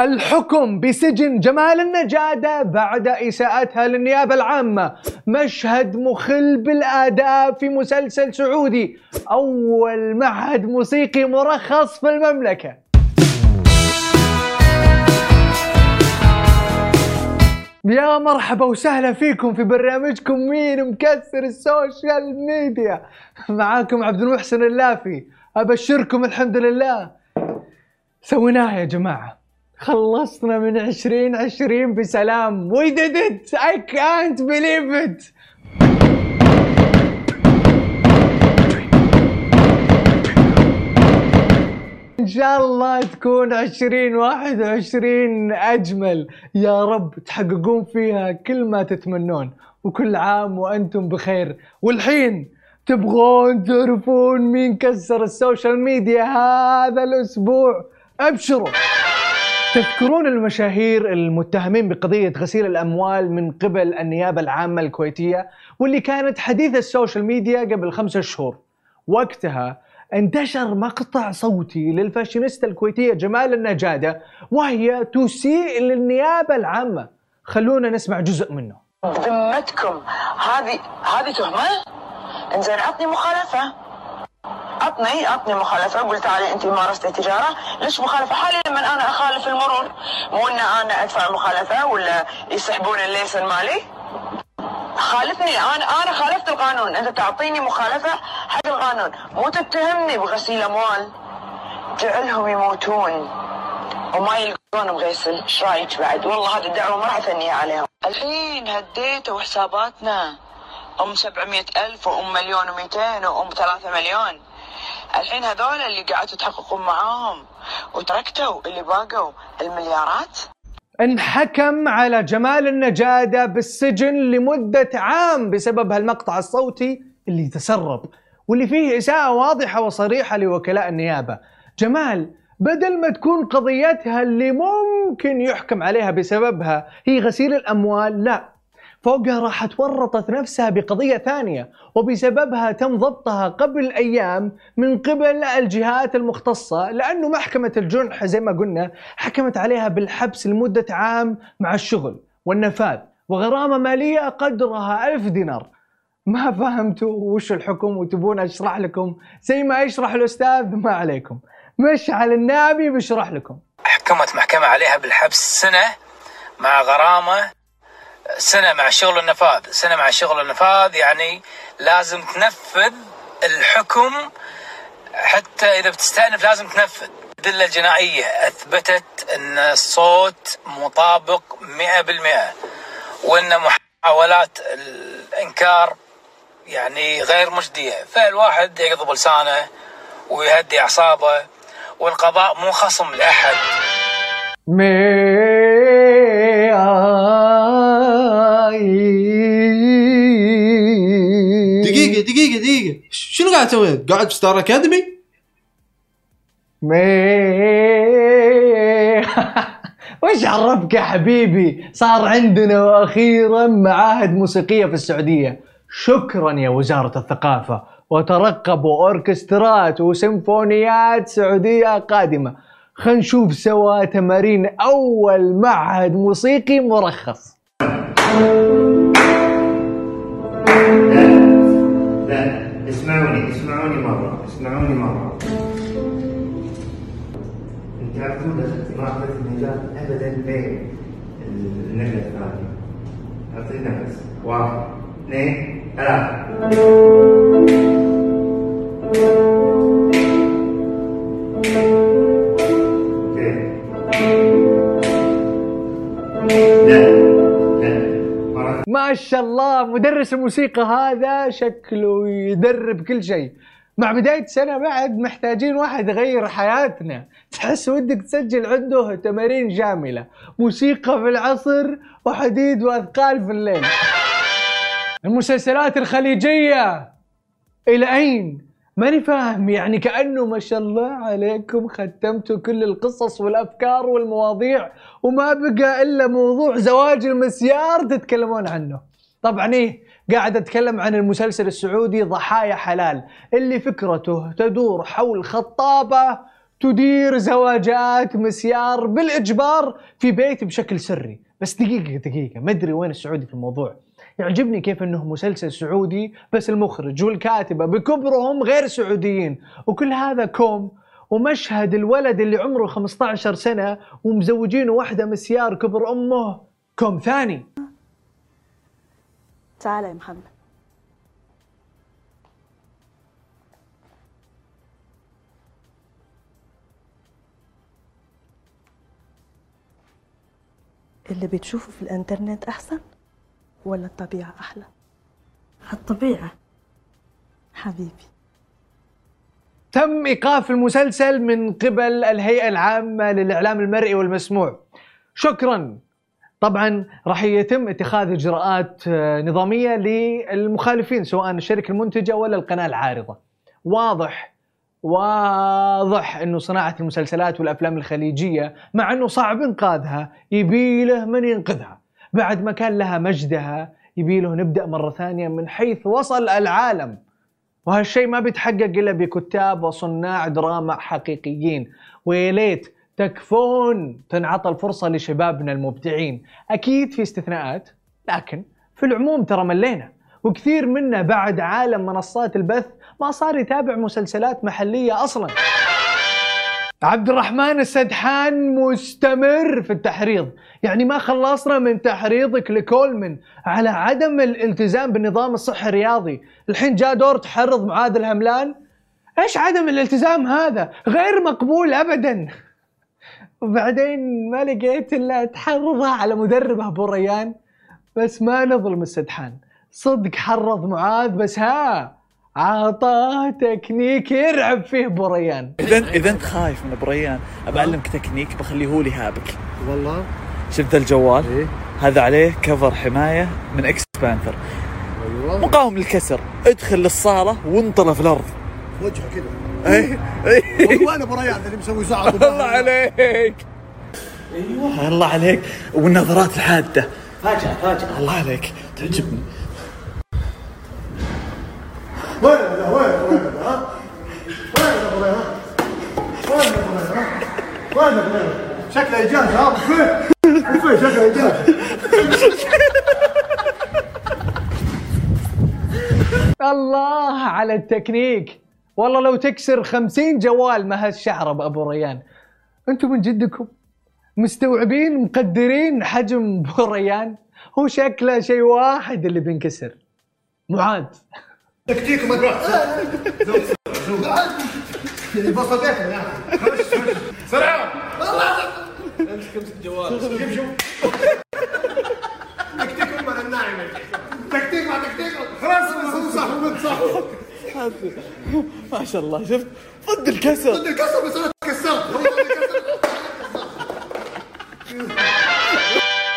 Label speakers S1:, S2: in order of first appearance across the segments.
S1: الحكم بسجن جمال النجادة بعد إساءتها للنيابة العامة. مشهد مخل بالآداب في مسلسل سعودي. أول معهد موسيقي مرخص في المملكة. يا مرحبا وسهلا فيكم في برنامجكم مين مكسر ال social media. معاكم عبد المحسن اللافي. أبشركم الحمد لله. سويناها يا جماعة. خلصنا من 2020 بسلام. We did it. I can't believe it. إن شاء الله تكون 2021 أجمل. يا رب تحققون فيها كل ما تتمنون. وكل عام وأنتم بخير. والحين تبغون تعرفون مين كسر ال social media هذا الأسبوع؟ أبشروا. تذكرون المشاهير المتهمين بقضية غسيل الأموال من قبل النيابة العامة الكويتية واللي كانت حديث ال social media قبل خمسة شهور؟ وقتها انتشر مقطع صوتي للفاشينيستا الكويتية جمال النجادة وهي تسيء للنيابة العامة. خلونا نسمع جزء منه.
S2: ذمتكم. هذه هذه تهمه؟ انزين عطني مخالفة. عطني عطني مخالفة. قول تعالي انت مارستي تجارة. ليش مخالفة؟ حاليا لما أنا أخالف المرور. مو إن أنا أدفع مخالفة ولا يسحبون الليسن مالي. خالفني. أنا أنا خالفت القانون. أنت تعطيني مخالفة حق القانون. مو تتهمني بغسيل أموال. جعلهم يموتون. وما يلقون بغسل. إيش رأيك بعد؟ والله هذه الدعوة ما راح اثنيها عليهم. الحين هديتوا حساباتنا أم 700 ألف وأم مليون و200 وأم 3 مليون. الحين هذول اللي قعدتوا تحققون معاهم وتركتوا اللي باقوا المليارات؟
S1: انحكم على جمال النجادة بالسجن لمدة عام بسبب هالمقطع الصوتي اللي تسرب واللي فيه إساءة واضحة وصريحة لوكلاء النيابة. جمال بدل ما تكون قضيتها اللي ممكن يحكم عليها بسببها هي غسيل الأموال؟ لا. فوقها راحت ورطت نفسها بقضية ثانية وبسببها تم ضبطها قبل أيام من قبل الجهات المختصة لأنه محكمة الجنح زي ما قلنا حكمت عليها بالحبس لمدة عام مع الشغل والنفاذ وغرامة مالية قدرها ألف دينار. ما فهمتوا وش الحكم وتبون أشرح لكم؟ زي ما يشرح الأستاذ ما عليكم. مشعل النابي بيشرح لكم.
S3: حكمت محكمة عليها بالحبس سنة مع غرامة سنة مع شغل النفاذ. سنة مع شغل النفاذ يعني لازم تنفذ الحكم حتى إذا بتستأنف لازم تنفذ. الأدلة الجنائية أثبتت أن الصوت مطابق 100% وأن محاولات الإنكار يعني غير مجدية. فالواحد يقضب لسانه ويهدي أعصابه والقضاء مو خصم لأحد.
S4: شنو قاعد تسوي؟ قاعد في ستار أكاديمي؟
S1: وش عرفك يا حبيبي صار عندنا وأخيرا معاهد موسيقيه في السعوديه شكرا يا وزاره الثقافه وترقبوا اوركسترات وسيمفونيات سعوديه قادمه خلينا نشوف سوا تمارين اول معهد موسيقي مرخص
S5: اسمعوني مرة اسمعوني مرة. انت ما اعطيت المجال ابدا بين النقلة الثانية. أعطينا نفس واحد اثنين ثلاثة.
S1: شاء الله مدرس الموسيقى هذا شكله يدرب كل شيء. مع بداية سنة بعد محتاجين واحد يغير حياتنا. تحس ودك تسجل عنده تمارين جاملة. موسيقى في العصر وحديد وأثقال في الليل. المسلسلات الخليجية إلى أين؟ ماني فاهم يعني كأنه ما شاء الله عليكم ختمتوا كل القصص والأفكار والمواضيع وما بقى إلا موضوع زواج المسيار تتكلمون عنه. طبعا إيه قاعد أتكلم عن المسلسل السعودي ضحايا حلال اللي فكرته تدور حول خطابة تدير زواجات مسيار بالإجبار في بيت بشكل سري. بس دقيقة دقيقة ما أدري وين السعودي في الموضوع. يعجبني كيف إنه مسلسل سعودي بس المخرج والكاتبة بكبرهم غير سعوديين. وكل هذا كوم ومشهد الولد اللي عمره 15 سنة ومزوجينه واحدة مسيار كبر أمه. كوم ثاني.
S6: تعال يا محمد. اللي بتشوفه في الإنترنت أحسن؟ ولا الطبيعة أحلى. الطبيعة؟ حبيبي.
S1: تم إيقاف المسلسل من قبل الهيئة العامة للإعلام المرئي والمسموع. شكرا. طبعا راح يتم اتخاذ إجراءات آه، نظامية للمخالفين سواء الشركة المنتجة ولا القناة العارضة. واضح واضح إنه صناعة المسلسلات والأفلام الخليجية مع إنه صعب إنقاذها يبي له من ينقذها. بعد ما كان لها مجدها يبي له نبدأ مرة ثانية من حيث وصل العالم. وهالشيء ما بيتحقق إلا بكتاب وصناع دراما حقيقيين. ويا ليت تكفون تنعطى الفرصة لشبابنا المبدعين. أكيد في استثناءات لكن في العموم ترى ملينا. وكثير منا بعد عالم منصات البث ما صار يتابع مسلسلات محلية أصلا. عبد الرحمن السدحان مستمر في التحريض. يعني ما خلصنا من تحريضك لكولمن على عدم الالتزام بالنظام الصحي الرياضي. الحين جاء دور تحرض معاذ الهملان. إيش عدم الالتزام هذا؟ غير مقبول ابدا. وبعدين ما لقيت إلا تحرضها على مدربه أبو ريان. بس ما نظلم السدحان. صدق حرض معاذ بس ها عطاه تكنيك يرعب فيه ابو ريان
S7: اذا إذا أنت خايف من ابو ريان بعلمك تكنيك بخليه هو اللي يهابك.
S4: والله.
S7: شفت الجوال؟
S4: إيه.
S7: هذا عليه cover حماية من X Panther
S4: أيوه
S7: مقاوم للكسر. ادخل للصالة وانطله في الأرض.
S4: وجهه كذا.
S7: اي اي
S4: وين ابو ريان اللي مسوي ساعه
S7: الله عليك. أيوه. الله عليك. والنظرات الحادة. فاجأة فاجأة. الله عليك. تعجبني.
S4: وين وين وين ها؟ وين؟ وين؟ وين ها
S1: الله على التكنيك والله لو تكسر خمسين جوال ما هالشعره بابو ريان أنتم من جدكم مستوعبين مقدرين حجم أبو ريان هو شكله شيء واحد اللي بينكسر معاذ
S4: تكتيك ما تروح امسك امسك الجوال شوف شوف تكتيك امنا تكتيك مع تكتيك خلاص صح هو صح
S7: ما شاء الله شفت ضد الكسر
S4: ضد الكسر بس أنا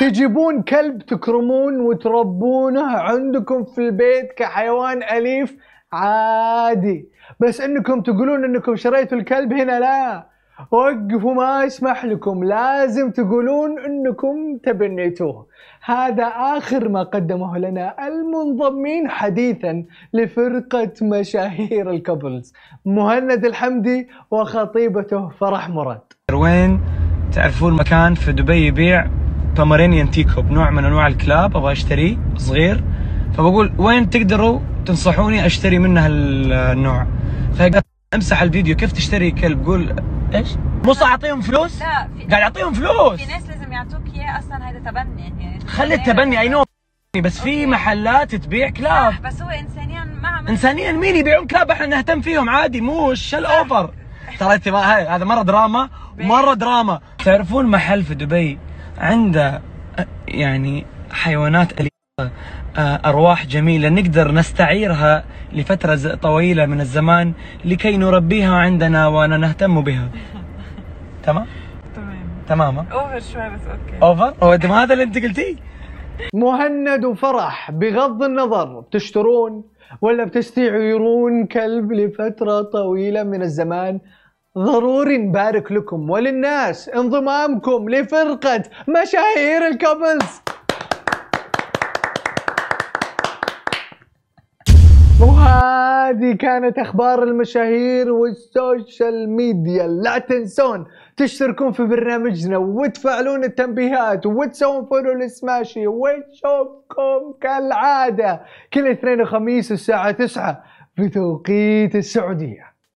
S1: تجيبون كلب تكرمون وتربونه عندكم في البيت كحيوان أليف عادي. بس إنكم تقولون إنكم شريتوا الكلب هنا لا. وقفوا ما اسمح لكم. لازم تقولون إنكم تبنيتوه. هذا آخر ما قدمه لنا المنضمين حديثا لفرقة مشاهير ال couples. مهند الحمدي وخطيبته فرح مراد.
S8: وين؟ تعرفون مكان في دبي يبيع Pomeranian teacup نوع من أنواع الكلاب أبغى اشتريه صغير. فبقول وين تقدروا تنصحوني أشتري منه النوع؟ فقال أمسح الفيديو كيف تشتري كلب؟ قول إيش؟ مو صح أعطيهم فلوس؟
S9: لا
S8: قاعد أعطيهم فلوس.
S9: في ناس لازم يعطوك إياه أصلا هذا تبني. يعني
S8: خلي التبني I know بس في محلات تبيع كلاب.
S9: صح بس هو انسانيا ما عمل.
S8: انسانيا مين يبيعون كلاب؟ إحنا نهتم فيهم عادي مو شل over ترى هذا مرة دراما مرة دراما. تعرفون محل في دبي؟ عنده يعني حيوانات أليفة آه، أرواح جميلة نقدر نستعيرها لفترة ز- طويلة من الزمان لكي نربيها عندنا ونهتم بها. تمام؟
S9: تمام؟ over شوي بس okay.
S8: over هو هذا اللي أنت قلتيه؟
S1: مهند وفرح بغض النظر بتشترون ولا بتستعيرون كلب لفترة طويلة من الزمان؟ ضروري نبارك لكم وللناس انضمامكم لفرقة مشاهير ال couples. وهذا هذه كانت أخبار المشاهير وال social media. لا تنسون تشتركون في برنامجنا وتفعلون التنبيهات وتسوون فولو لسماشي ونشوفكم كالعادة كل اثنين وخميس الساعة 9 بتوقيت السعودية.